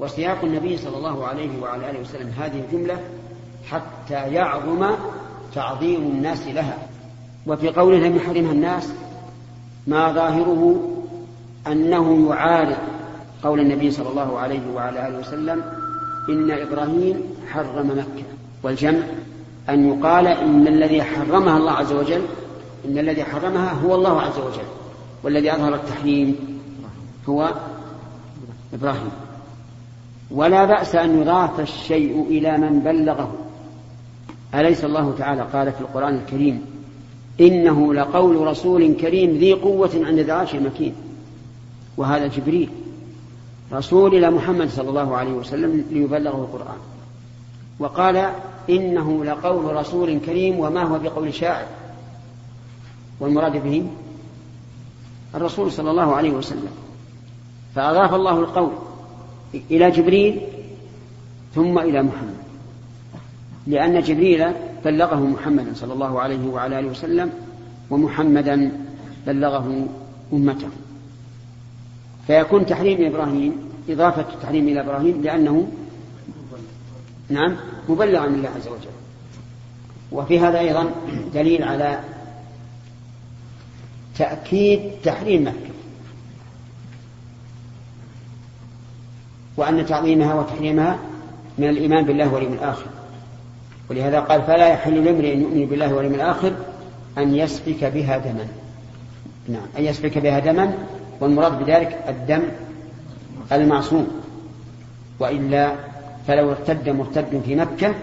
وسياق النبي صلى الله عليه وعلى آله وسلم هذه الجملة حتى يعظم تعظيم الناس لها. وفي قوله لم يحرمها الناس ما ظاهره أنه يعارض قول النبي صلى الله عليه وعلى آله وسلم إن إبراهيم حرم مكة. والجمع أن يقال إن الذي حرمها الله عز وجل إن الذي حرمها هو الله عز وجل والذي أظهر التحريم هو إبراهيم. ولا بأس أن يضاف الشيء إلى من بلغه. أليس الله تعالى قال في القرآن الكريم إنه لقول رسول كريم ذي قوة عند ذي عرش مكين وهذا جبريل رسول إلى محمد صلى الله عليه وسلم ليبلغه القرآن. وقال إنه لقول رسول كريم وما هو بقول شاعر. والمراد به الرسول صلى الله عليه وسلم. فأضاف الله القول إلى جبريل ثم إلى محمد. لأن جبريل بلغه محمدا صلى الله عليه وعلى آله وسلم ومحمدا بلغه أمته. فيكون تحريم إبراهيم إضافة التحريم إلى إبراهيم لأنه نعم مبلغا من الله عز وجل. وفي هذا أيضا دليل على تأكيد تحريم مكة. وأن تعظيمها وتحريمها من الإيمان بالله واليوم الآخر. ولهذا قال فلا يحل لامرئ يؤمن بالله واليوم الآخر أن يسفك بها دما. نعم أن يسفك بها دما والمراد بذلك الدم المعصوم. وإلا فلو ارتد مرتد في مكة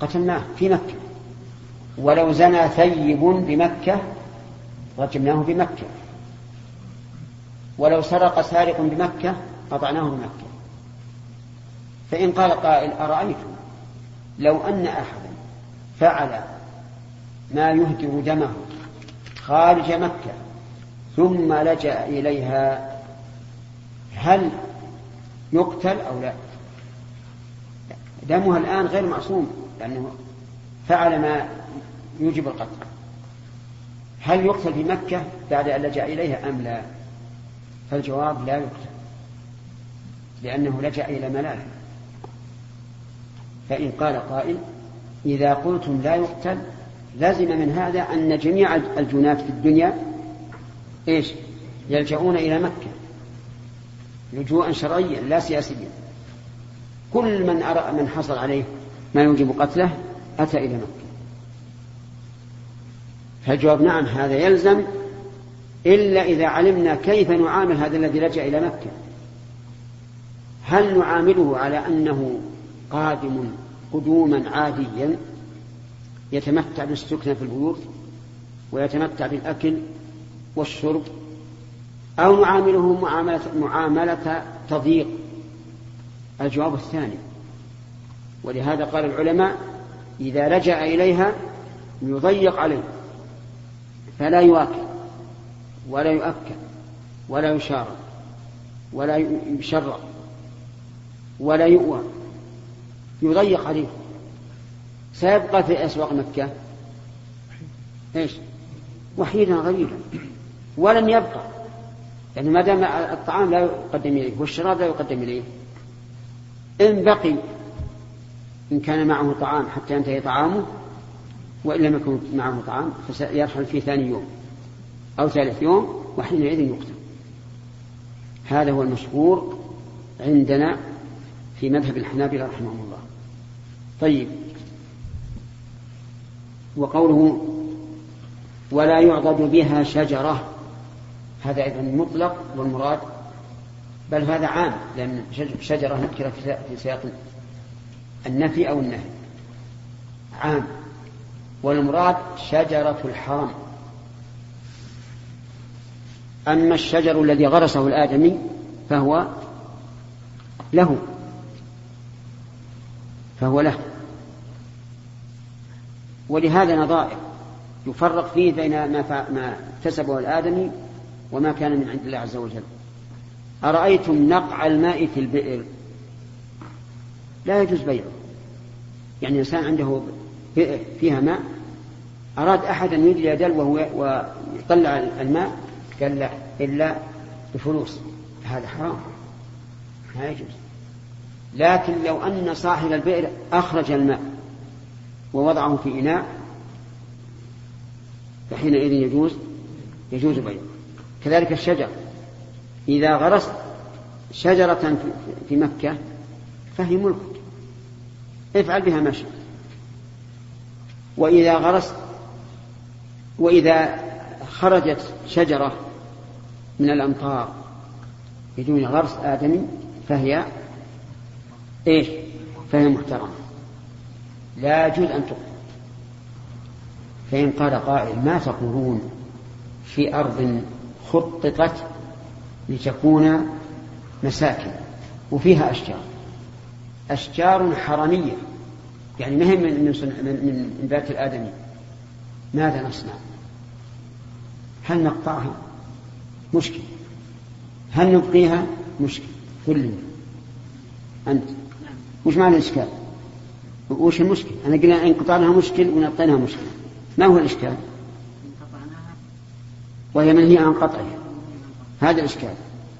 قتلناه في مكة. ولو زنى ثيب بمكة رجمناه بمكة. ولو سرق سارق بمكة قطعناه بمكة فإن قال قائل أرأيتم لو أن أحدا فعل ما يهدر دمه خارج مكة ثم لجأ إليها هل يقتل أو لا؟ دمها الآن غير معصوم لأنه فعل ما يوجب القتل. هل يقتل في مكة بعد أن لجأ إليها أم لا؟ فالجواب لا يقتل. لأنه لجأ إلى ملاذ فإن قال قائل إذا قلتم لا يقتل لازم من هذا أن جميع الجنات في الدنيا إيش؟ يلجؤون إلى مكة. لجوءا شرعيا لا سياسيا. كل من أرى من حصل عليه ما يوجب قتله أتى إلى مكة. فالجواب نعم هذا يلزم إلا إذا علمنا كيف نعامل هذا الذي لجأ إلى مكة. هل نعامله على أنه قادم قدوما عاديا يتمتع بالسكنة في البيوت ويتمتع بالأكل والشرب أو نعامله معاملة, معاملة تضييق؟ الجواب الثاني. ولهذا قال العلماء إذا لجأ إليها يضيق عليه فلا يواكل ولا يؤكل ولا يشارك ولا يشرع ولا يؤوى. يضيق عليه سيبقى في أسواق مكة. إيش؟ وحيدا غريبا ولن يبقى. يعني ما دام الطعام لا يقدم إليه والشراب لا يقدم إليه. إن بقي. إن كان معه طعام حتى ينتهي طعامه وإن لم يكن معه طعام فسيرحل في ثاني يوم أو ثالث يوم وحينئذ يقتل هذا هو المشهور عندنا في مذهب الحنابلة رحمهم الله. طيب. وقوله ولا يعضد بها شجرة هذا أيضا مطلق والمراد بل هذا عام لأن شجرة نكرة في سياق النفي أو النهي. عام. والمراد شجرة الحرم أما الشجر الذي غرسه الآدمي فهو له. فهو له. ولهذا نظائر يفرق فيه بين ما ما اكتسبه الآدمي وما كان من عند الله عز وجل. أرأيتم نقع الماء في البئر؟ لا يجوز بيعه. يعني إنسان عنده بئر فيها ماء أراد أحد أن يدلي دلوه ويطلع الماء قال لا إلا بفلوس. هذا حرام. لا يجوز. لكن لو أن صاحب البئر أخرج الماء ووضعه في إناء فحينئذ يجوز يجوز بيعه. كذلك الشجر. إذا غرست شجرة في مكة فهي ملكك افعل بها ما شئت. وإذا غرست وإذا خرجت شجرة من الأمطار بدون غرس آدمي فهي إيش؟ فهي محترمة لا يجوز أن تقتل فإن قال قائل ما تقولون في أرض خططت لتكون مساكن وفيها أشجار. أشجار حرمية يعني ما هي من من من نبات الآدمي. ماذا نصنع؟ هل نقطعها؟ مشكل. هل نبقيها؟ مشكل. لي أنت. وش معنى الإشكال؟ وش المشكل؟ أنا قلنا إن قطعناها مشكل ونبقيناها مشكل. ما هو الإشكال؟ وهي منهي عن قطعها. هذا الإشكال.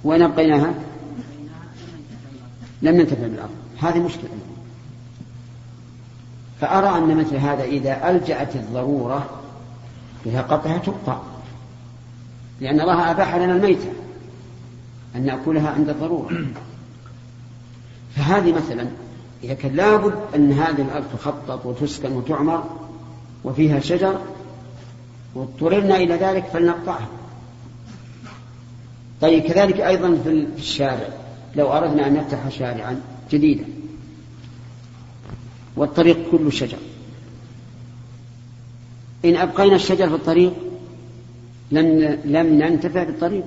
وإن أبقيناها؟ لم ننتفع بالأرض. هذه مشكلة. فأرى أن مثل هذا إذا ألجأت الضرورة إلى قطعها تقطع. لأن الله أباح لنا الميتة أن نأكلها عند الضرورة. فهذه مثلا إذا كان لابد أن هذه الأرض تخطط وتسكن وتعمر وفيها شجر واضطررنا إلى ذلك فلنقطعها. طيب كذلك أيضا في الشارع. لو أردنا أن نفتح شارعا جديدا. والطريق كله شجر. إن أبقينا الشجر في الطريق لم لم ننتفع بالطريق.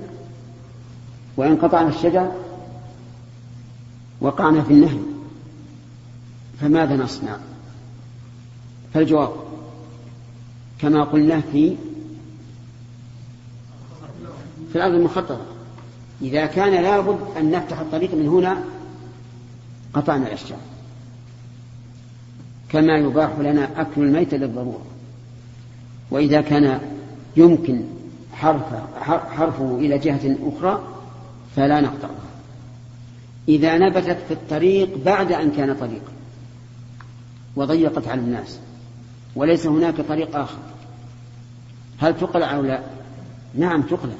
وإن قطعنا الشجر وقعنا في النهي فماذا نصنع؟ فالجواب كما قلنا في في الأرض المخططة. إذا كان لابد أن نفتح الطريق من هنا قطعنا الأشجار. كما يباح لنا أكل الميت للضرورة. وإذا كان يمكن حرفه, حرفه إلى جهة أخرى فلا نقطعها إذا نبتت في الطريق بعد أن كان طريقا. وضيقت على الناس. وليس هناك طريق آخر. هل تقلع أو لا؟ نعم تقلع.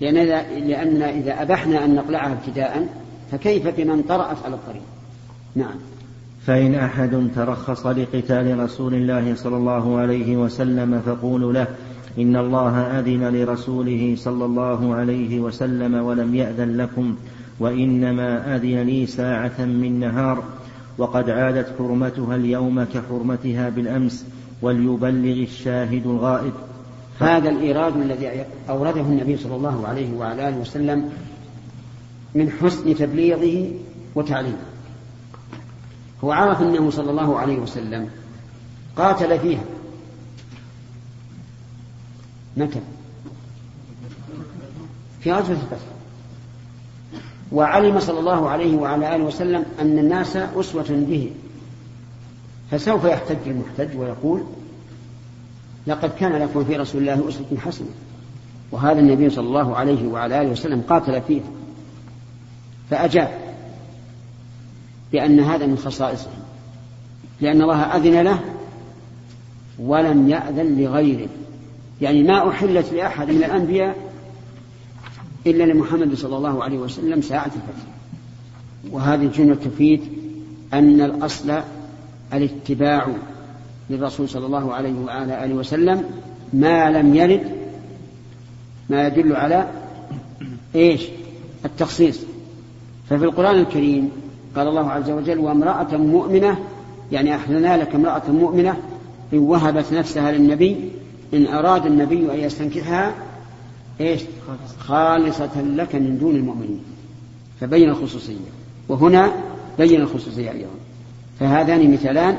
لأن إذا, لأن إذا أبحنا أن نقلعها ابتداء فكيف بمن طرأت على الطريق؟ نعم. فإن أحد ترخص لقتال رسول الله صلى الله عليه وسلم فقولوا له إن الله أذن لرسوله صلى الله عليه وسلم ولم يأذن لكم وإنما أذن لي ساعة من نهار. وقد عادت حرمتها اليوم كحرمتها بالأمس وليبلغ الشاهد الغائب. هذا الإيراد الذي أورده النبي صلى الله عليه وعلى آله وسلم من حسن تبليغه وتعليمه. هو عرف أنه صلى الله عليه وسلم قاتل فيها. متى؟ في غزوة الفتح وعلم صلى الله عليه وعلى آله وسلم أن الناس أسوة به. فسوف يحتج المحتج ويقول لقد كان لكم في رسول الله أسوة حسنة وهذا النبي صلى الله عليه وعلى آله وسلم قاتل فيه. فأجاب بأن هذا من خصائصه لأن الله أذن له ولم يأذن لغيره. يعني ما أحلت لأحد من الأنبياء إلا لمحمد صلى الله عليه وسلم ساعة الفتح وهذه الجملة تفيد أن الأصل الاتباع للرسول صلى الله عليه وعلى آله وسلم ما لم يرد ما يدل على إيش؟ التخصيص. ففي القرآن الكريم قال الله عز وجل وامرأة مؤمنة يعني أحلنا لك امرأة مؤمنة إن وهبت نفسها للنبي إن أراد النبي أن يستنكحها إيش؟ خالصة لك من دون المؤمنين فبين الخصوصية. وهنا بين الخصوصية أيضا. فهذان مثالان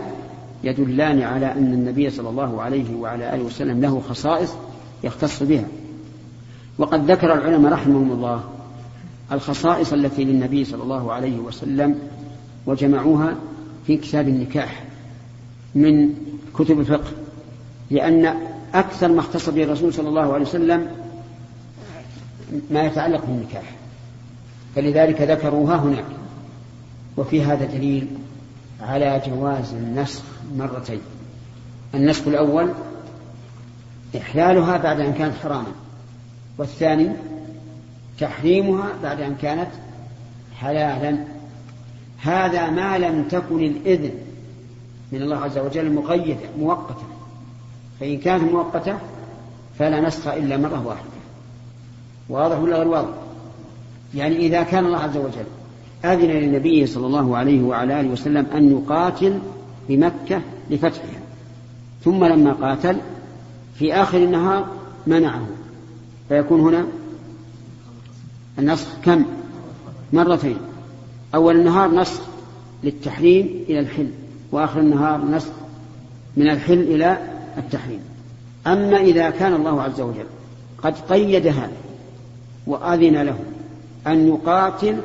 يدلان على أن النبي صلى الله عليه وعلى آله وسلم له خصائص يختص بها. وقد ذكر العلماء رحمهم الله الخصائص التي للنبي صلى الله عليه وسلم وجمعوها في كتاب النكاح من كتب الفقه لأن أكثر ما اختص به الرسول صلى الله عليه وسلم ما يتعلق بالنكاح. فلذلك ذكروها هناك. وفي هذا دليل على جواز النسخ مرتين. النسخ الأول إحلالها بعد أن كانت حراما. والثاني تحريمها بعد أن كانت حلالا. هذا ما لم تكن الإذن من الله عز وجل مقيدة مؤقتة. فإن كانت مؤقتة فلا نسخ إلا مرة واحدة. واضح ولا غير واضح؟ يعني إذا كان الله عز وجل أذن للنبي صلى الله عليه وعلى آله وسلم أن يقاتل بمكة لفتحها ثم لما قاتل في آخر النهار منعه فيكون هنا النسخ كم؟ مرتين أول النهار نسخ للتحريم إلى الحل وآخر النهار نسخ من الحل إلى التحريم. أما إذا كان الله عز وجل قد قيد هذا وأذن له أن يقاتل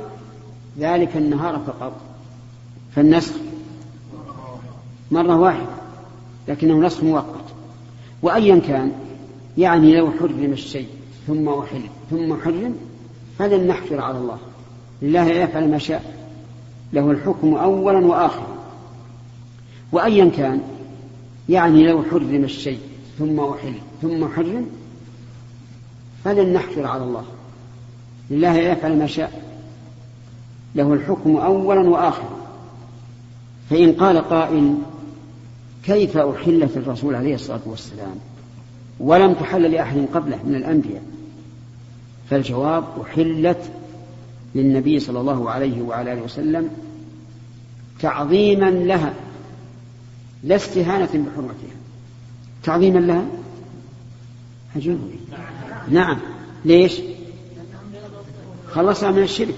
ذلك النهار فقط فالنسخ مرة واحدة لكنه نسخ مؤقت. وأيا كان يعني لو حرم الشيء ثم أحل ثم حرم فلن نحفر على الله. لله يفعل ما شاء له الحكم أولا وآخرا. وأيا كان يعني لو حرم الشيء ثم أحل ثم حرم فلن نحفر على الله. لله يفعل ما شاء. له الحكم أولا وآخرا. فإن قال قائل كيف أحلت الرسول عليه الصلاة والسلام ولم تحل لأحد قبله من الأنبياء؟ فالجواب أحلت للنبي صلى الله عليه وعلى آله وسلم تعظيما لها لا استهانة بحرمتها. تعظيما لها؟ أجل نعم. ليش؟ خلصها من الشرك.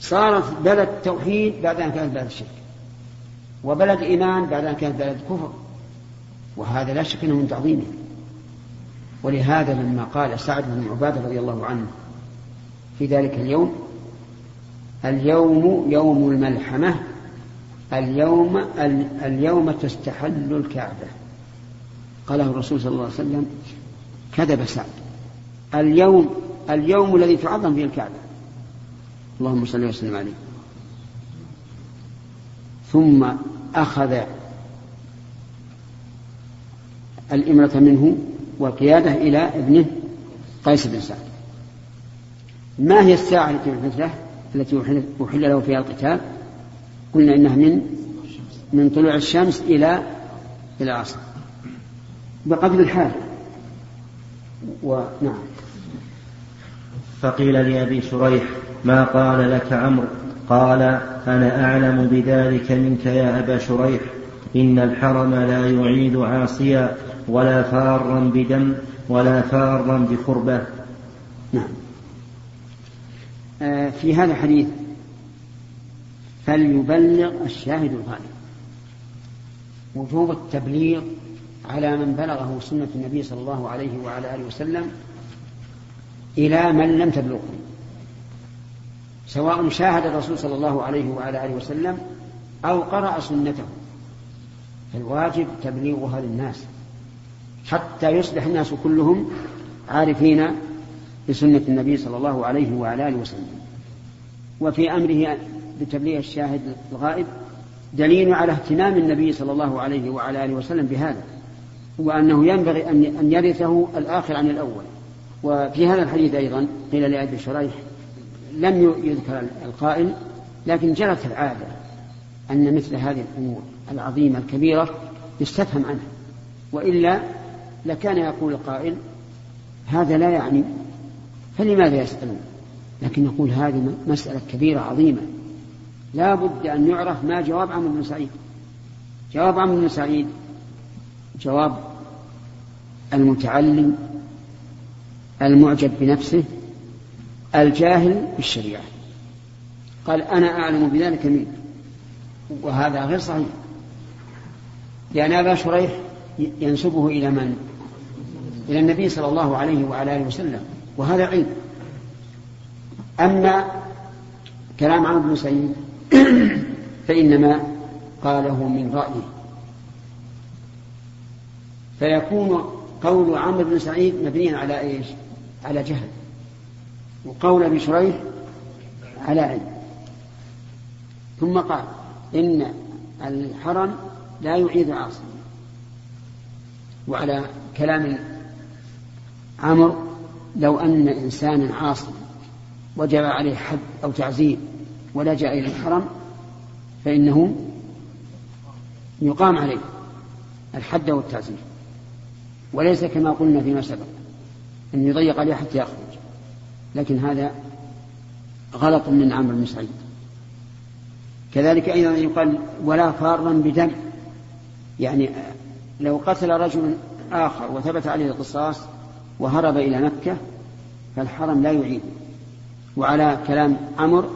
صارت بلد توحيد بعد أن كانت بلد الشرك وبلد إيمان بعد أن كانت بلد كفر. وهذا لا شك أنه من تعظيمه. ولهذا لما قال سعد بن عبادة رضي الله عنه في ذلك اليوم اليوم يوم الملحمة اليوم اليوم تستحل الكعبة. قاله الرسول صلى الله عليه وسلم كذب سعد. اليوم اليوم الذي تعظم فيه الكعبة. اللهم صل وسلم عليه. ثم أخذ الإمرة منه والقيادة إلى ابنه قيس بن سعد. ما هي الساعة التي أحدث له؟ التي أحل له فيها القتال؟ قلنا إنها من من طلوع الشمس إلى إلى العصر. بقدر الحال ونعم فقيل لأبي شريح ما قال لك عمرو؟ قال أنا أعلم بذلك منك يا أبا شريح إن الحرم لا يعيد عاصيا ولا فارا بدم ولا فارا بخربة نعم. آه في هذا الحديث فليبلغ الشاهد الغائب وجوب التبليغ على من بلغه سنة النبي صلى الله عليه وعلى آله وسلم إلى من لم تبلغه. سواء شاهد الرسول صلى الله عليه وعلى آله وسلم أو قرأ سنته. فالواجب تبليغها للناس. حتى يصبح الناس كلهم عارفين بسنة النبي صلى الله عليه وعلى آله وسلم. وفي أمره بتبليغ الشاهد الغائب دليل على اهتمام النبي صلى الله عليه وعلى آله وسلم بهذا وأنه ينبغي أن يرثه الآخر عن الأول. وفي هذا الحديث أيضا قيل لأبي شريح لم يذكر القائل لكن جرت العادة أن مثل هذه الأمور العظيمة الكبيرة يستفهم عنها وإلا لكان يقول القائل هذا لا يعني فلماذا يسألون؟ لكن نقول هذه مسألة كبيرة عظيمة. لا بد أن يعرف ما جواب عمرو بن سعيد. جواب عمرو بن سعيد جواب المتعلم المعجب بنفسه الجاهل بالشريعة. قال أنا أعلم بذلك منك. وهذا غير صحيح. لأن أبا شريح ينسبه إلى من؟ إلى النبي صلى الله عليه وعلى آله وسلم. وهذا علم. أما كلام عمرو بن سعيد فإنما قاله من رأيه. فيكون قول عمرو بن سعيد مبنيا على إيش؟ على جهل. وقول أبي شريح على علم. ثم قال إن الحرم لا يعيد عاصم. وعلى كلام عمرو لو أن إنسانا عاصم وجب عليه حد أو تعزير ولجأ إلى الحرم فإنه يقام عليه الحد والتعزير وليس كما قلنا فيما سبق. أن يضيق عليه حتى يخرج. لكن هذا غلط من عمرو بن سعيد. كذلك أيضا يقال ولا فارا بدم. يعني لو قتل رجل آخر وثبت عليه القصاص وهرب إلى مكة فالحرم لا يعيد وعلى كلام عمر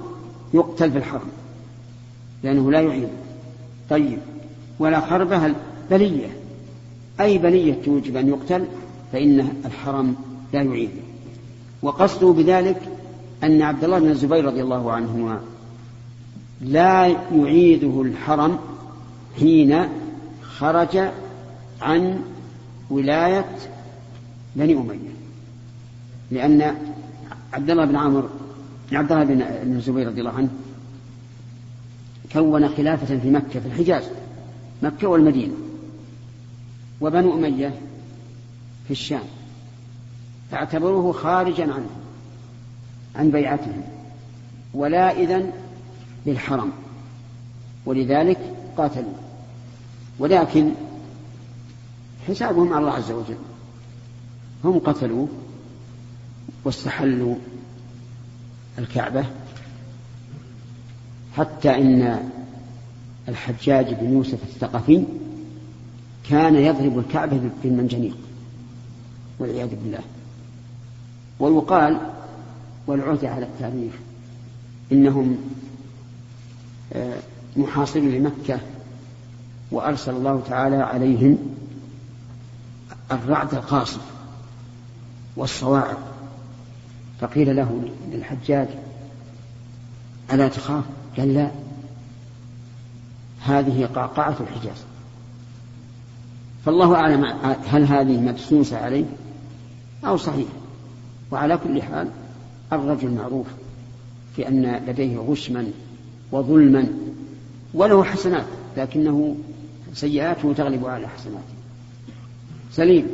يقتل في الحرم لأنه لا يعيد طيب ولا حربة بلية؟ أي بلية توجب أن يقتل؟ فإن الحرم لا يعيد. وقصده بذلك أن عبد الله بن الزبير رضي الله عنهما لا يعيده الحرم حين خرج عن ولاية بني أمية. لأن عبد الله بن عمرو عبد الله بن الزبير رضي الله عنه كون خلافة في مكة في الحجاز مكة والمدينة. وبنو أمية في الشام. فاعتبروه خارجا عنه عن بيعتهم ولا إذن للحرم ولذلك قاتلوا. ولكن حسابهم على الله عز وجل. هم قتلوا واستحلوا الكعبة حتى إن الحجاج بن يوسف الثقفي كان يضرب الكعبة بالمنجنيق والعياذ بالله. ويقال والعهد على التاريخ إنهم آه، محاصرون لمكة وأرسل الله تعالى عليهم الرعد القاصف والصواعق. فقيل له للحجاج ألا تخاف؟ قال لا هذه قعقعة الحجاز. فالله أعلم هل هذه مبسوسة عليه أو صحيحة. وعلى كل حال الرجل معروف في أن لديه غشما وظلما وله حسنات لكنه سيئاته تغلب على حسناته. سليم.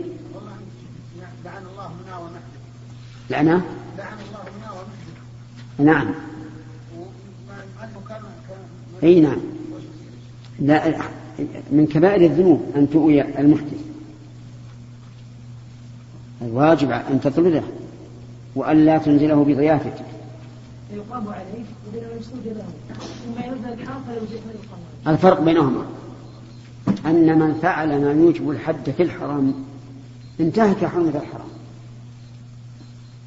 لعن الله منا ومحدث لعنة؟ لعن الله منا ومحدث نعم. أي نعم. لا من كبائر الذنوب أن تؤوي المحدث. الواجب أن تطرده. وأن لا تنزله بضيافتك يقام عليه له الفرق بينهما. أن من فعل ما يوجب الحد في الحرم انتهك حرمة الحرم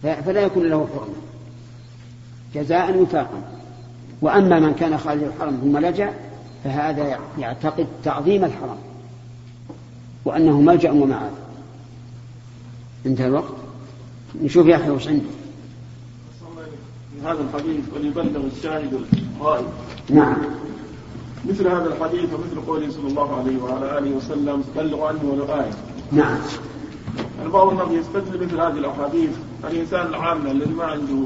فلا يكون له حرمة. جزاء وفاقا. وأما من كان خارج الحرم ثم لجأ فهذا يعتقد تعظيم الحرم وأنه ملجأ ومعاد انتهى الوقت. نشوف يا أخي وش عنده هذا الحديث وليبلغ الشاهد الغائب نعم مثل هذا الحديث ومثل قوله صلى الله عليه وعلى آله وسلم بلغوا عني ولو آية. نعم. يعني بعض الناس يستدل مثل هذه الأحاديث الإنسان العام الذي ما عنده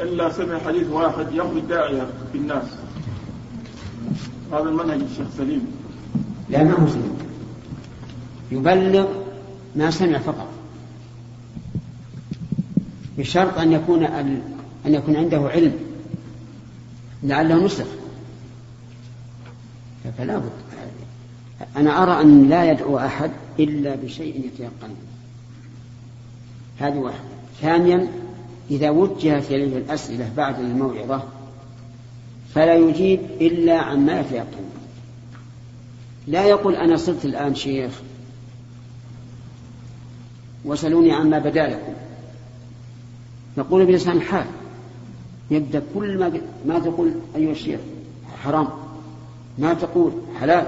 إلا سمع حديث واحد يخرج داعيه في الناس. هذا المنهج الشيخ سليم. لا ما هو سليم. يبلغ ما سمع فقط. بشرط أن يكون أن يكون عنده علم. لعله نسخ. فلا بد. أنا أرى أن لا يدعو أحد إلا بشيء يتيقن. هذه واحدة. ثانيا إذا وجهت إليه الأسئلة بعد الموعظة فلا يجيب إلا عما يتيقن. لا يقول أنا صرت الآن شيخ. وسلوني عما بدا لكم. يقول بلسان الحال يبدأ كل ما ما تقول أيها الشيخ حرام. ما تقول حلال.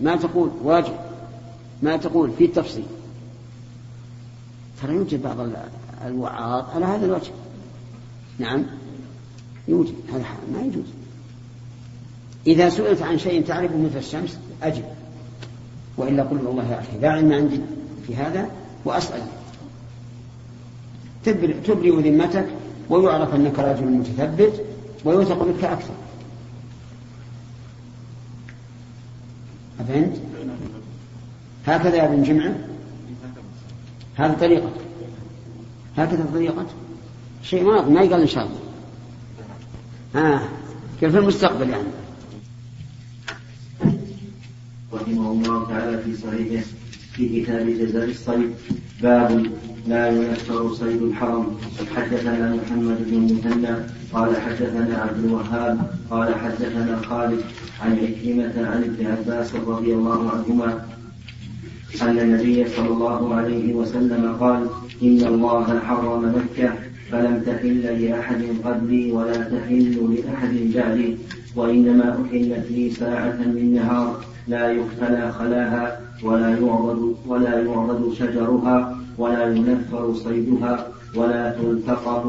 ما تقول واجب. ما تقول في التفصيل ترى يوجد بعض الوعاظ على هذا الوجه. نعم. يوجد. هذا ما يجوز. إذا سئلت عن شيء تعرفه مثل الشمس أجب. وإلا قل والله يا أخي لا علم عندي في هذا وأسأل. تبرئ ذمتك ويعرف أنك رجل متثبت ويوثق بك أكثر. أفهمت؟ هكذا يا ابن جمعة هذه طريقة. هكذا طريقة؟ شيء ما ما يقال إن شاء الله. آه كيف في المستقبل يعني؟ رحمه الله تعالى في صحيحه في كتاب جزاء الصيد باب لا ينكر صيد الحرم. حدثنا محمد بن مثنى قال حدثنا عبد الوهاب قال حدثنا خالد عن عكرمة عن ابن عباس رضي الله عنهما أن النبي صلى الله عليه وسلم قال إن الله حرم مكة فلم تحل لأحد قبلي ولا تحل لأحد بعدي وإنما أحلت لي ساعة من نهار لا يختلى خلاها. ولا يعضد ولا يعضد شجرها ولا ينفر صيدها ولا تلتقط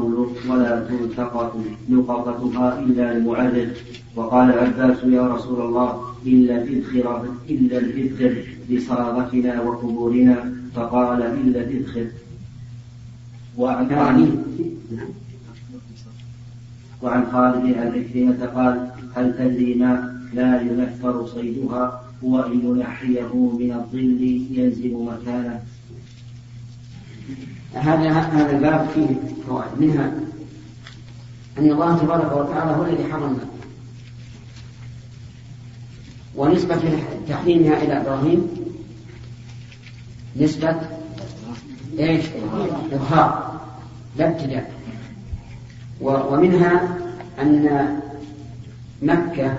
ولا تلتقط لقطتها إلا المعرض وقال العباس يا رسول الله إلا الإذخر إلا الإذخر لصاغتنا وقبورنا. فقال إلا الإذخر وعن وعن خالد عن عكرمة قال هل تدري ما لا ينفر صيدها؟ هو أن ينحيه من الظل ينزل مكانه هذا هذا الباب فيه فوائد. منها أن الله تبارك وتعالى هو الذي حرم ونسبة تحريمها إلى إبراهيم نسبة إيش؟ إظهار لا ابتداء. ومنها أن مكة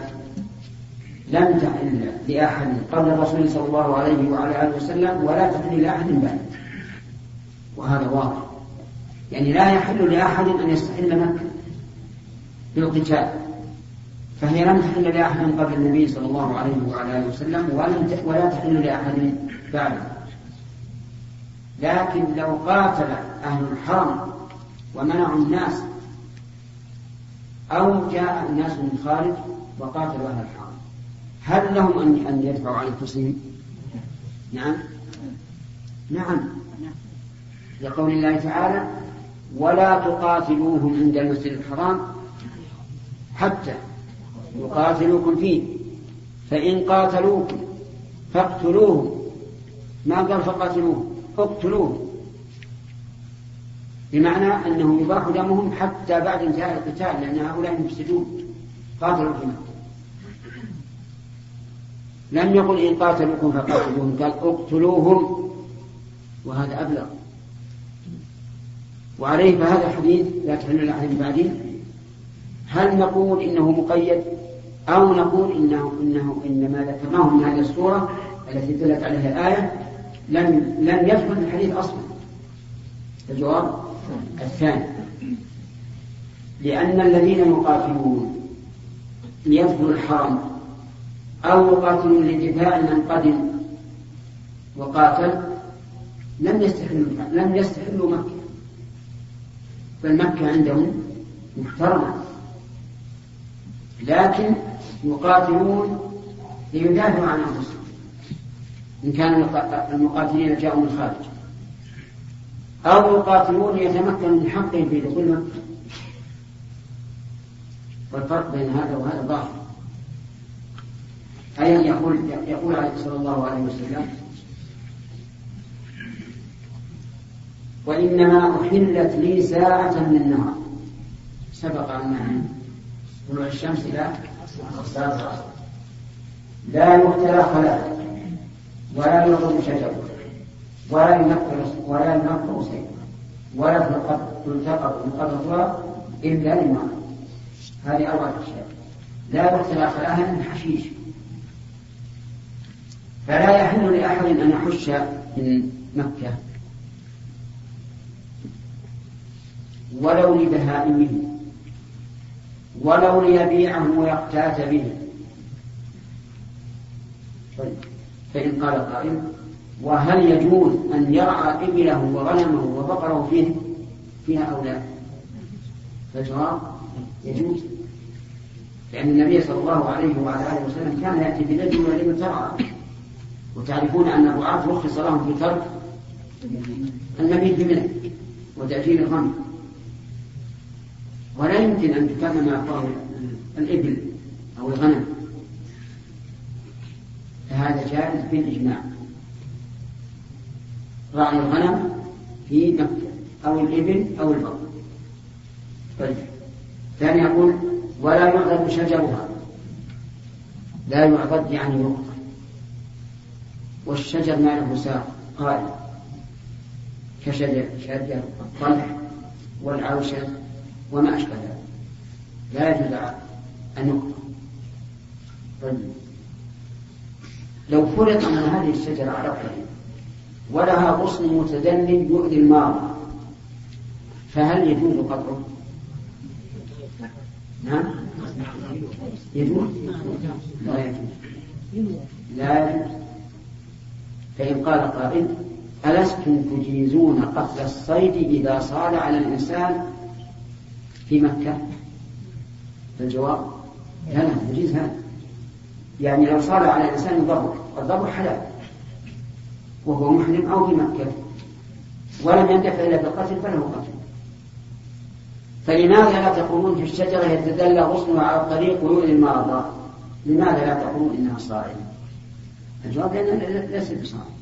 لم تحل لأحد قبل الرسول صلى الله عليه وعلى آله وسلم ولا تحل لأحد بعد. وهذا واضح. يعني لا يحل لأحد أن يستحل مكة بالقتال. فهي لم تحل لأحد قبل النبي صلى الله عليه وعلى آله وسلم ولم ولا تحل لأحد بعده لكن لو قاتل أهل الحرم ومنعوا الناس أو جاء الناس من خارج وقاتلوا أهل الحرم. هل لهم أن أن يدفعوا عن أنفسهم؟ نعم. نعم. لقول الله تعالى ولا تقاتلوهم عند المسجد الحرام حتى يقاتلوكم فيه. فإن قاتلوكم فاقتلوهم. ما قال فقاتلوهم؟ اقتلوهم. بمعنى أنه يباح دمهم حتى بعد انتهاء القتال لأن هؤلاء مفسدون. قاتلوا مكة لم يقل إن قاتلوكم فقاتلوهم قال اقتلوهم وهذا أبلغ. وعليه فهذا الحديث لا تحل لأحد بعدين هل نقول إنه مقيد؟ أو نقول إنه إنه إنما ذكرناه من هذه السورة التي دلت عليها الآية لم لم يدخل الحديث أصلا. الجواب الثاني. لأن الذين يقاتلون ليدخلوا الحرم أو يقاتلون لدفاع من قدم وقاتل لم يستحلوا لم يستحلوا مكة. بل مكة عندهم محترمة. لكن يقاتلون ليدافعوا عن أنفسهم. إن كان المقاتلين جاءوا من الخارج أو يقاتلون ليتمكنوا من حقهم في دخول مكة. والفرق بين هذا وهذا ظاهر أي يقول يقول صلى الله عليه وسلم وإنما أحلت لي ساعة من النهار. سبق أنها طلوع الشمس إلى لا يختلى خلاء ولا يضرب شجر ولا ينقر ولا ينقر سيف ولا تلتقط مقرطها إلا للنار هذه أربعة أشياء. لا يختلى خلاها من حشيش. فلا يحل لأحد أن يحش من مكة. ولو لبهائمه ولو ليبيعه ويقتات به. طيب فإن قال قائل وهل يجوز أن يرعى إبله وغنمه وبقره فيه؟ فيها أو لا؟ فالجواب يجوز. لأن النبي صلى الله عليه وعلى آله وسلم كان يأتي بنجم ولم ترعى وتعرفون أن الرعاة رخص لهم في ترك المبيت بمنى وتأجيل الغنم ولا يمكن أن تكرم أعطاه الإبل أو الغنم. فهذا بالإجماع. راعي الغنم في مكة أو الإبل أو البقر. طيب. ثاني يقول ولا يعضد شجرها. لا يعضد يعني يقطع والشجر ما له ساق قائم كشجر شجر الطلح والعوشة وما أشبه ذلك. لا يجوز أن يقطع. طيب. لو فرض أن هذه الشجرة على الطريق ولها غصن متدلل يؤذي المار فهل يجوز قطعه؟ نعم؟ يجوز؟ لا يجوز. لا يجوز. فإن قال قائل ألستم تجيزون قتل الصيد إذا صال على الإنسان في مكة؟ فالجواب لا لا يجيز هذا. يعني لو صال على الإنسان الضبط الضبط حلال وهو محرم أو في مكة ولم يندفع إلا بالقتل فله قتل. فلماذا لا تقولون في الشجرة يتدلى غصنها على الطريق ويؤذي المرضى؟ لماذا لا تقولون إنها صائمة؟ الجواب لأنها ليست بصائمة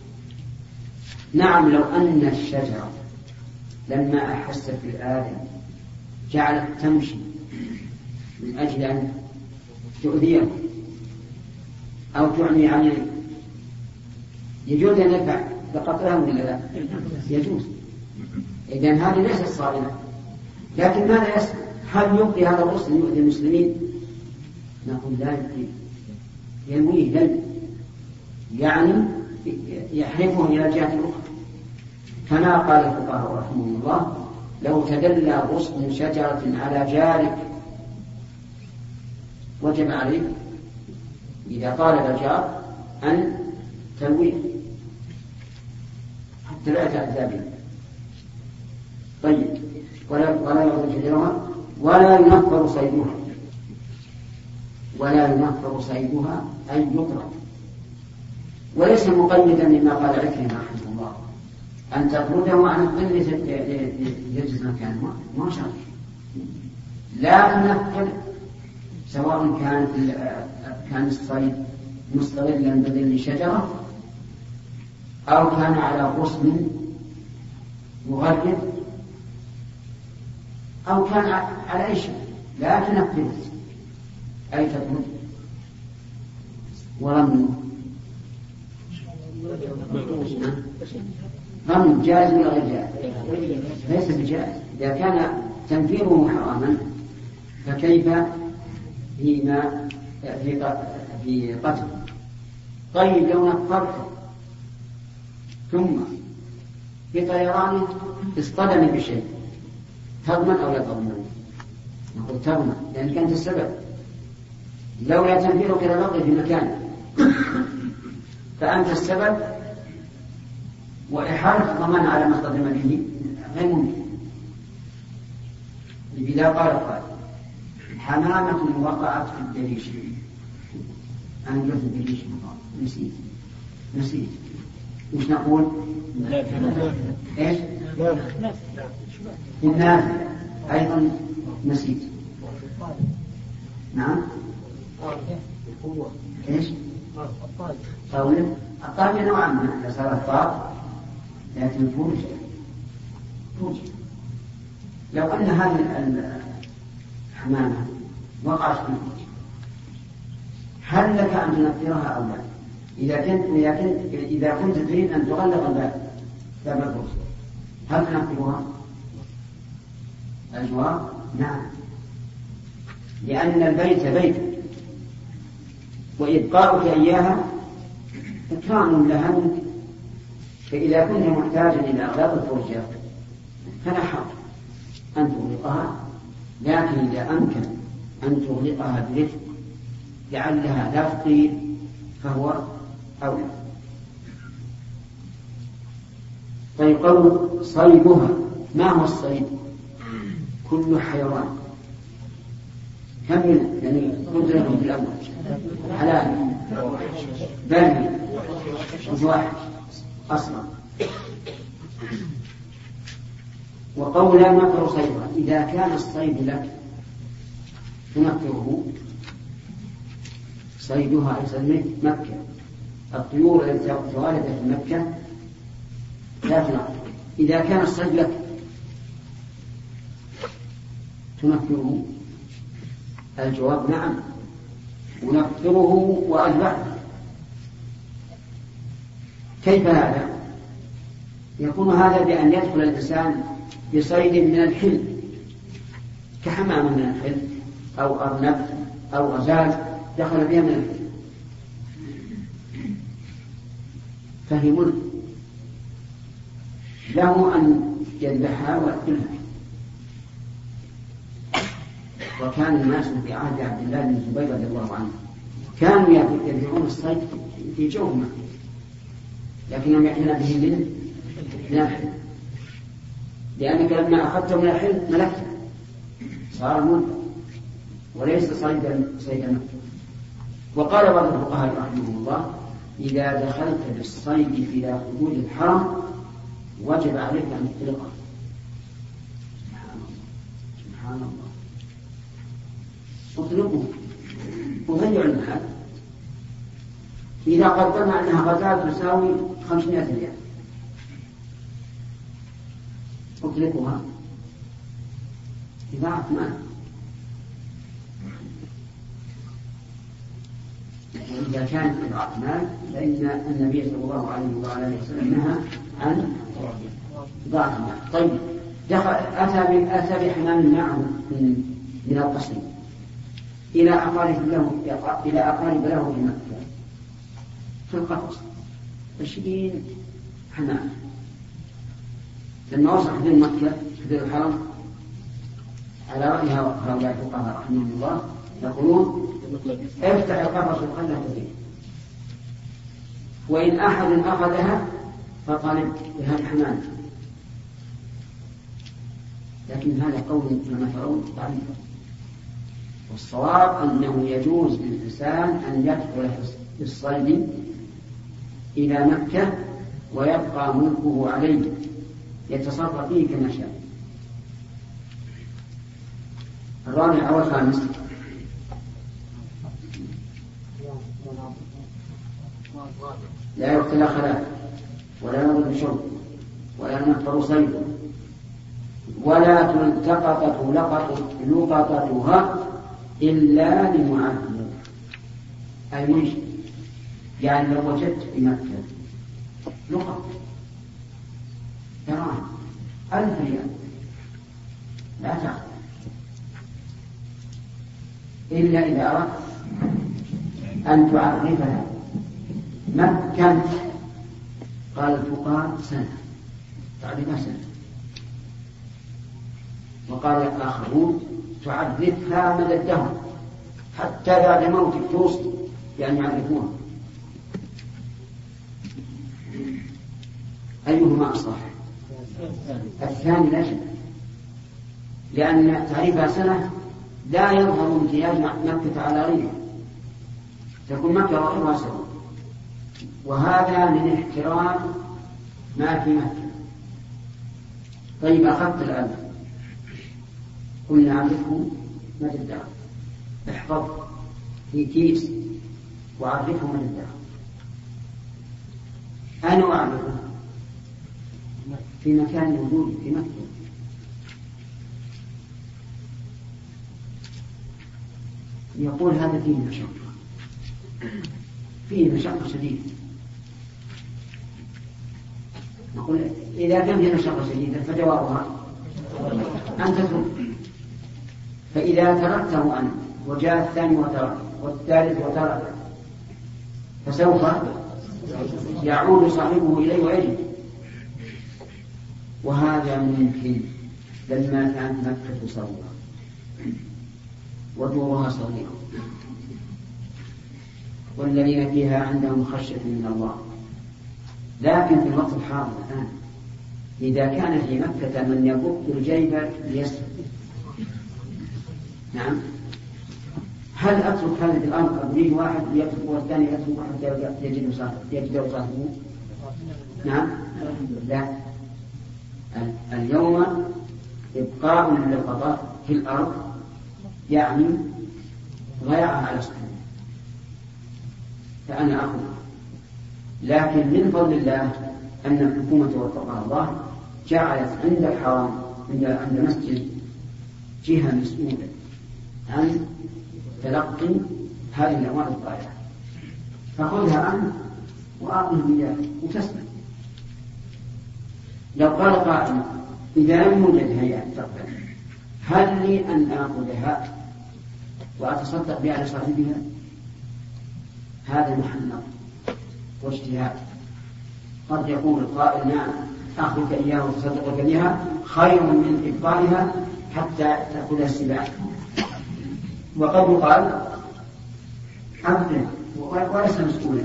نعم لو أن الشجرة لما أحست بالآدم جعلت تمشي من أجل أن تؤذيه أو تعمي عليه يجوز أن يدفع بقطعها ولا لا؟ يجوز إذا هذه ليست صائمة لكن ماذا يصنع؟ هل يبقي هذا الغسل يؤذي المسلمين؟ نقول لا يبقي ينويه دم يعني يحرفه إلى الجهة الأخرى. كما قال الفقهاء رحمهم الله لو تدلى غصن شجرة على جارك وجب عليه إذا طالب الجار أن تلويه حتى لا يتأذى به طيب ولا ولا شجرها ولا ينفر صيدها. ولا ينفر صيدها أي يطرد وليس مقيدا مما قال عكرمة رحمة الله. أن تطرده عن الظل يجلس مكانه ما شرط لا تنفر سواء كان كان الصيد مستظلا بظل شجرة أو كان على غصن مغرد أو كان على أي شيء. لا تنفذ. أي تطرد ورمي رمي جائز ولا غير جائز؟ ليس بجائز إذا كان تنفيره حراما فكيف فيما في في قتل طيب لو نفرته ثم في طيرانه اصطدم بشيء تضمن أو لا تضمن؟ نقول تضمن لأن كانت السبب لولا تنفيرك لبقي في مكانه فأنت السبب وإحالة الضمان على ما اصطدم به غير ممكن. إذا قال قال حمامة وقعت في الدريش أنا قلت الدريش نسيت. نسيت. وش نقول؟ إيش؟ النافع أيضا نسيت. نعم. إيش؟ طاولة الطاولة نوعا ما إذا صارت طاق لكن توجد توجد لو أن هذه الحمامة وقعت في الفرج هل لك أن تنفرها أو لا؟ إذا كنت إذا كنت إذا كنت تريد أن تغلق الباب باب الفرج هل تنفرها؟ الجواب نعم لأن البيت بيت وإبقاؤك إياها إكرام لها منك فإذا كنت محتاجا إلى أغلاق الفرجة فلا حرج أن تغلقها لكن إذا أمكن أن تغلقها برفق لعلها لا تطير فهو أولى. طيب قول ما هو الصيد؟ كل حيوان. كم يعني قلت لكم في الأول حلال. بري واحد أصلا. وقول نقر صيدها إذا كان الصيد لك تنكره صيدها يسميه مكة. الطيور التي تواردت في مكة لا تنفر إذا كان الصيد لك تنفره الجواب نعم. أنفره وأذبحه. كيف هذا؟ يكون هذا بأن يدخل الإنسان بصيد من الحل كحمام من الحل أو أرنب أو غزال دخل بها من الحل فهموا. له أن يذبحها ويأكلها. وكان الناس في عهد عبد الله بن الزبير رضي الله عنه كانوا يبيعون الصيد في جوف مكة لكنهم يأتون به من الحل لأنك لما أخذته من الحل ملكته صار ملك وليس صيدا صيدا وقال بعض الفقهاء رحمه الله إذا دخلت بالصيد إلى حدود الحرم وجب عليك أن تطلقه. سبحان الله. سبحان الله. اطلقه وضيع المال إذا قدرنا أنها غزاة تساوي 500 ريال. أطلقها. إضاعة مال. وإذا كانت إضاعة مال فإن النبي صلى الله عليه وعلى آله وسلم نهى عن إضاعة المال طيب دخل أتى أتى بحمام معه من من القصر إلى أقارب له إلى أقارب له في مكة. في القفص عشرين حمام لما وصل حدود مكة حدود الحرم. على رأي هؤلاء الفقهاء رحمهم الله يقولون افتح القفص وخلها فيه وإن أحد أخذها فطالب بها الحمام. لكن هذا قول كما ترون ضعيف. والصواب أنه يجوز للإنسان أن يدخل في الصيد إلى مكة ويبقى ملكه عليه. يتصرف فيه كما شاء. الرابع والخامس لا يقتل خلاف ولا يضرب شرب ولا ينفر صيد ولا تلتقط لقطتها إلا لمعذب. أي يعني لو وجدت في مكة لقط دراهم ألف ريال. لا تأخذ إلا إذا أردت أن تعرفها. مكة قال الفقهاء سنة. تعرفها سنة. وقال الآخرون تعرفها مدى الدهر حتى بعد موتك توصي بأن يعرفوها أيهما أصلح الثاني لا شك. لأن تعريفها سنة لا يظهر امتياز مكة على غيرها تكون مكة وغيرها سواء وهذا من احترام ما في مكة. طيب أخذت الآن. قلنا عرفه ما تدعى احفظ في كيس وعرفه ما تدعى أنا أعرفه في مكان وجودي في مكة يقول هذا فيه مشقة. فيه مشقة شديدة. نقول إذا كان فيه مشقة شديدة فجوابها أن تترك فإذا تركته أنت وجاء الثاني وترك والثالث وترك فسوف يعود صاحبه إليه ويجد. وهذا ممكن لما كانت مكة صغيرة ودورها صغيرة. والذين فيها عندهم خشية من الله. لكن في الوقت الحاضر الآن إذا كان في مكة من يبط الجيب ليسرق نعم. هل أترك هذه الأمر أبنيه واحد يترك والثاني يترك حتى يجد صاحبه؟ نعم. لا. اليوم إبقاء للقضاء في الأرض يعني ضياعها على صحيح فأنا أخذ لكن من فضل الله أن الحكومة وفقها الله جعلت عند الحرم عند عند المسجد جهة مسؤولة عن تلقي هذه الأموال الضائعة. فخذها أنت وأعطهم إياه وتسمع. لو قال قائل إذا لم يوجد هيئة تقبل هل لي أن آخذها وأتصدق بها لصاحبها هذا محل نظر واجتهاد. قد يقول القائل نعم أخذك إياها وتصدق بها خير من إبطالها حتى تأخذها السباع. وقد يقال عبد وليس مسؤولا.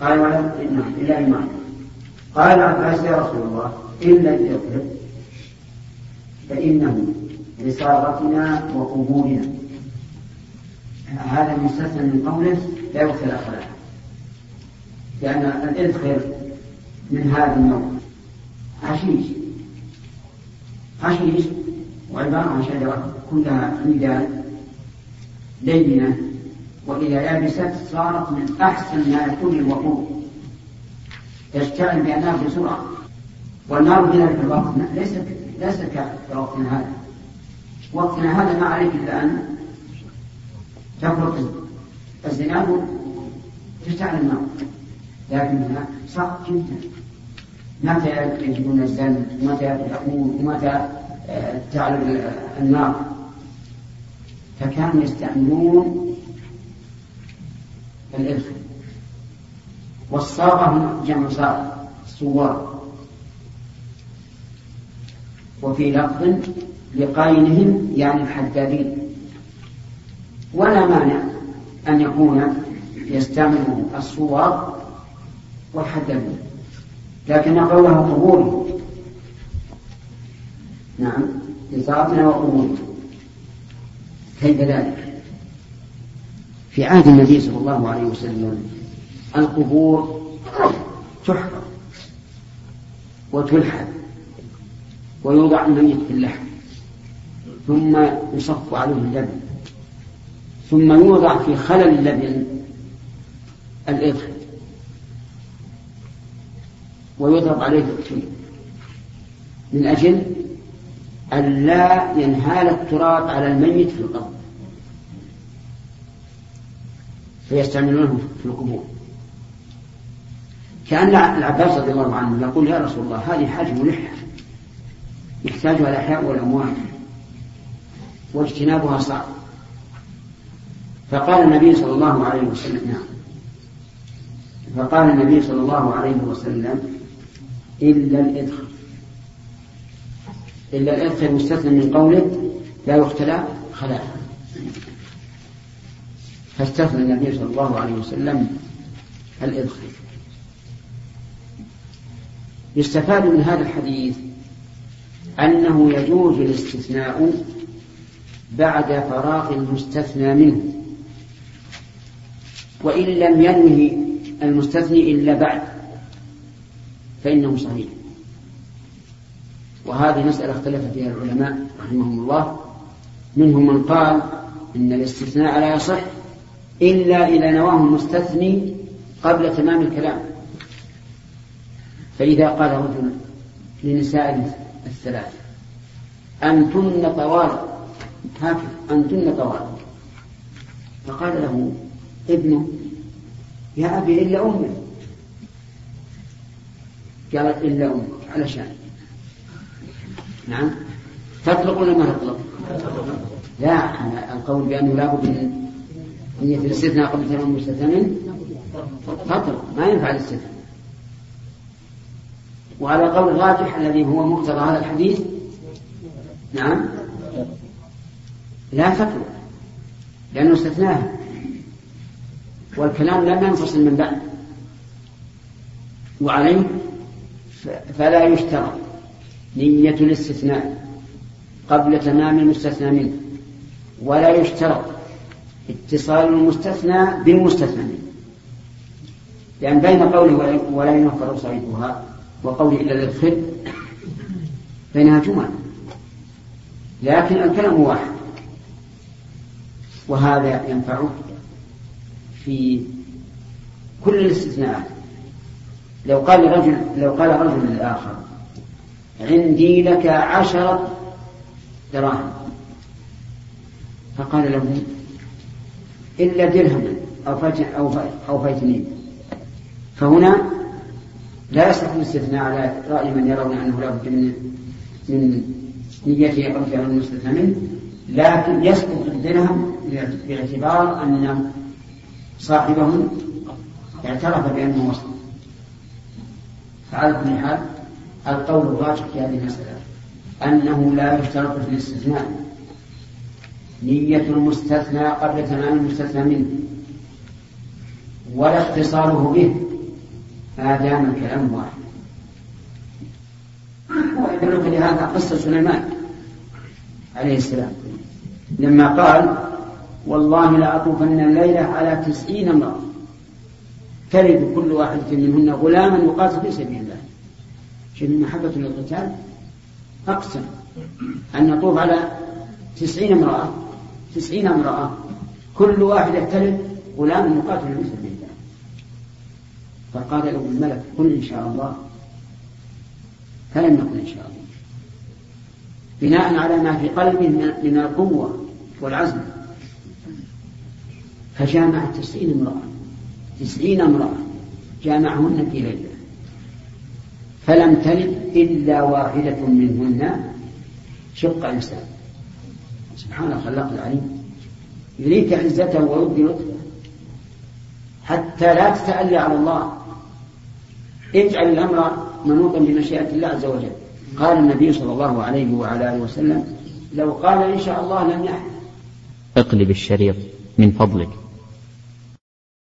قال ولم إلا إمام قال عباس يا رسول الله إلا الإطلق فإنه لصاغتنا وقبورنا. هذا مستثنى من قوله لا يغسل أخلاقه. لأن الإذخر من هذا النوع. حشيش. حشيش وعبارة عن شجرة كلها عمدان لينة وإذا يبست صارت من أحسن ما يكون الوقود. تشتعل بأنها بسرعة. والنار في ذلك الوقت ليس ليس كوقتنا هذا. وقتنا هذا ما عليك إلا أن تفرق الزناد تشتعل النار. لكنها صعب جدا. متى يجدون الزن؟ ومتى يطلقون ومتى تعلو النار؟ فكانوا يستعملون الإلف والصاغة جمع صاغ صور. وفي لفظ لقينهم يعني الحدادين. ولا مانع أن يكون يستعمل الصور والحدادين. لكن قوله قبول. نعم لصاغتنا وقبول كيف ذلك؟ في عهد النبي صلى الله عليه وسلم القبور تحفر وتلحد ويوضع الميت في اللحم ثم يصف عليه اللبن ثم يوضع في خلل اللبن الإذخر ويضرب عليه الطين من أجل أن لا ينهال التراب على الميت في القبر فيستعملونه في القبور. كأن العباس رضي الله عنه يقول يا رسول الله هذه حاجة ملحة. يحتاجها الأحياء والأموات واجتنابها صعب. فقال النبي صلى الله عليه وسلم نعم. فقال النبي صلى الله عليه وسلم إلا الإدخل إلا الإدخل مستثنى من قوله لا يختلى خلاء. فاستثنى النبي صلى الله عليه وسلم الإدخل يستفاد من هذا الحديث أنه يجوز الاستثناء بعد فراغ المستثنى منه. وإن لم ينوه المستثني إلا بعد فإنه صحيح. وهذه مسألة اختلف فيها العلماء رحمهم الله. منهم من قال إن الاستثناء لا يصح إلا إذا نواه المستثني قبل تمام الكلام. فإذا قال رجل لنساء الثلاث أنتن طوال هكذا أنتن طوال. فقال له ابنه يا أبي إلا أمي قالت إلا أمك علشان نعم. تطلق ولا ما تطلق؟ لا القول بأنه لا بد من نية الاستثناء قبل تمام المستثنى تطلق ما ينفع الاستثناء وعلى القول الراجح الذي هو مقتضى هذا الحديث نعم لا تطلق لأنه استثناها. والكلام لم ينفصل من بعد. وعليه فلا يشترط نية الاستثناء قبل تمام المستثنى منه. ولا يشترط اتصال المستثنى بالمستثنى. لأن بين قوله ولا ينفر صعيدها وقوله إلا للخل بينها جمل لكن الكلام واحد. وهذا ينفع في كل الاستثناءات. لو قال رجل لو قال رجل للآخر عندي لك عشرة دراهم. فقال له إلا درهما أو أو أو فايتنين فهنا لا يصح الاستثناء على رأي من يرون أنه لا بد من من نيته قبل أن المستثنى منه. لكن يسقط الدرهم باعتبار أن صاحبه اعترف بأنه وصل. فعلى كل حال القول الراجح في هذه المسألة أنه لا يشترط في الاستثناء. نية المستثنى قبل تمام المستثنى منه. ولا اتصاله به. ما دام الكلام واحد. ويدلك لهذا قصة سليمان عليه السلام. لما قال والله لأطوفن الليلة على تسعين امرأة. تلد كل واحدة منهن غلاما يقاتل في سبيل الله. شيء محبة للقتال. أقسم أن نطوف على تسعين امرأة. تسعين امرأة كل واحدة تلد غلام يقاتل في سبيل الله. فقال له الملك قل إن شاء الله. فلم نقل إن شاء الله. بناء على ما في قلبه من القوة والعزم. فجامع تسعين امرأة تسعين امرأة جامعهن في ليلة. فلم تلد إلا واحدة منهن. شق إنسان. سبحان الخلاق العليم. يريك عزته ويبدي لطفه. حتى لا تتألى على الله. اجعل الأمر منوطا بمشيئة الله عز وجل. قال النبي صلى الله عليه وعلى آله وسلم لو قال إن شاء الله لم يحدث. اقلب الشريط من فضلك.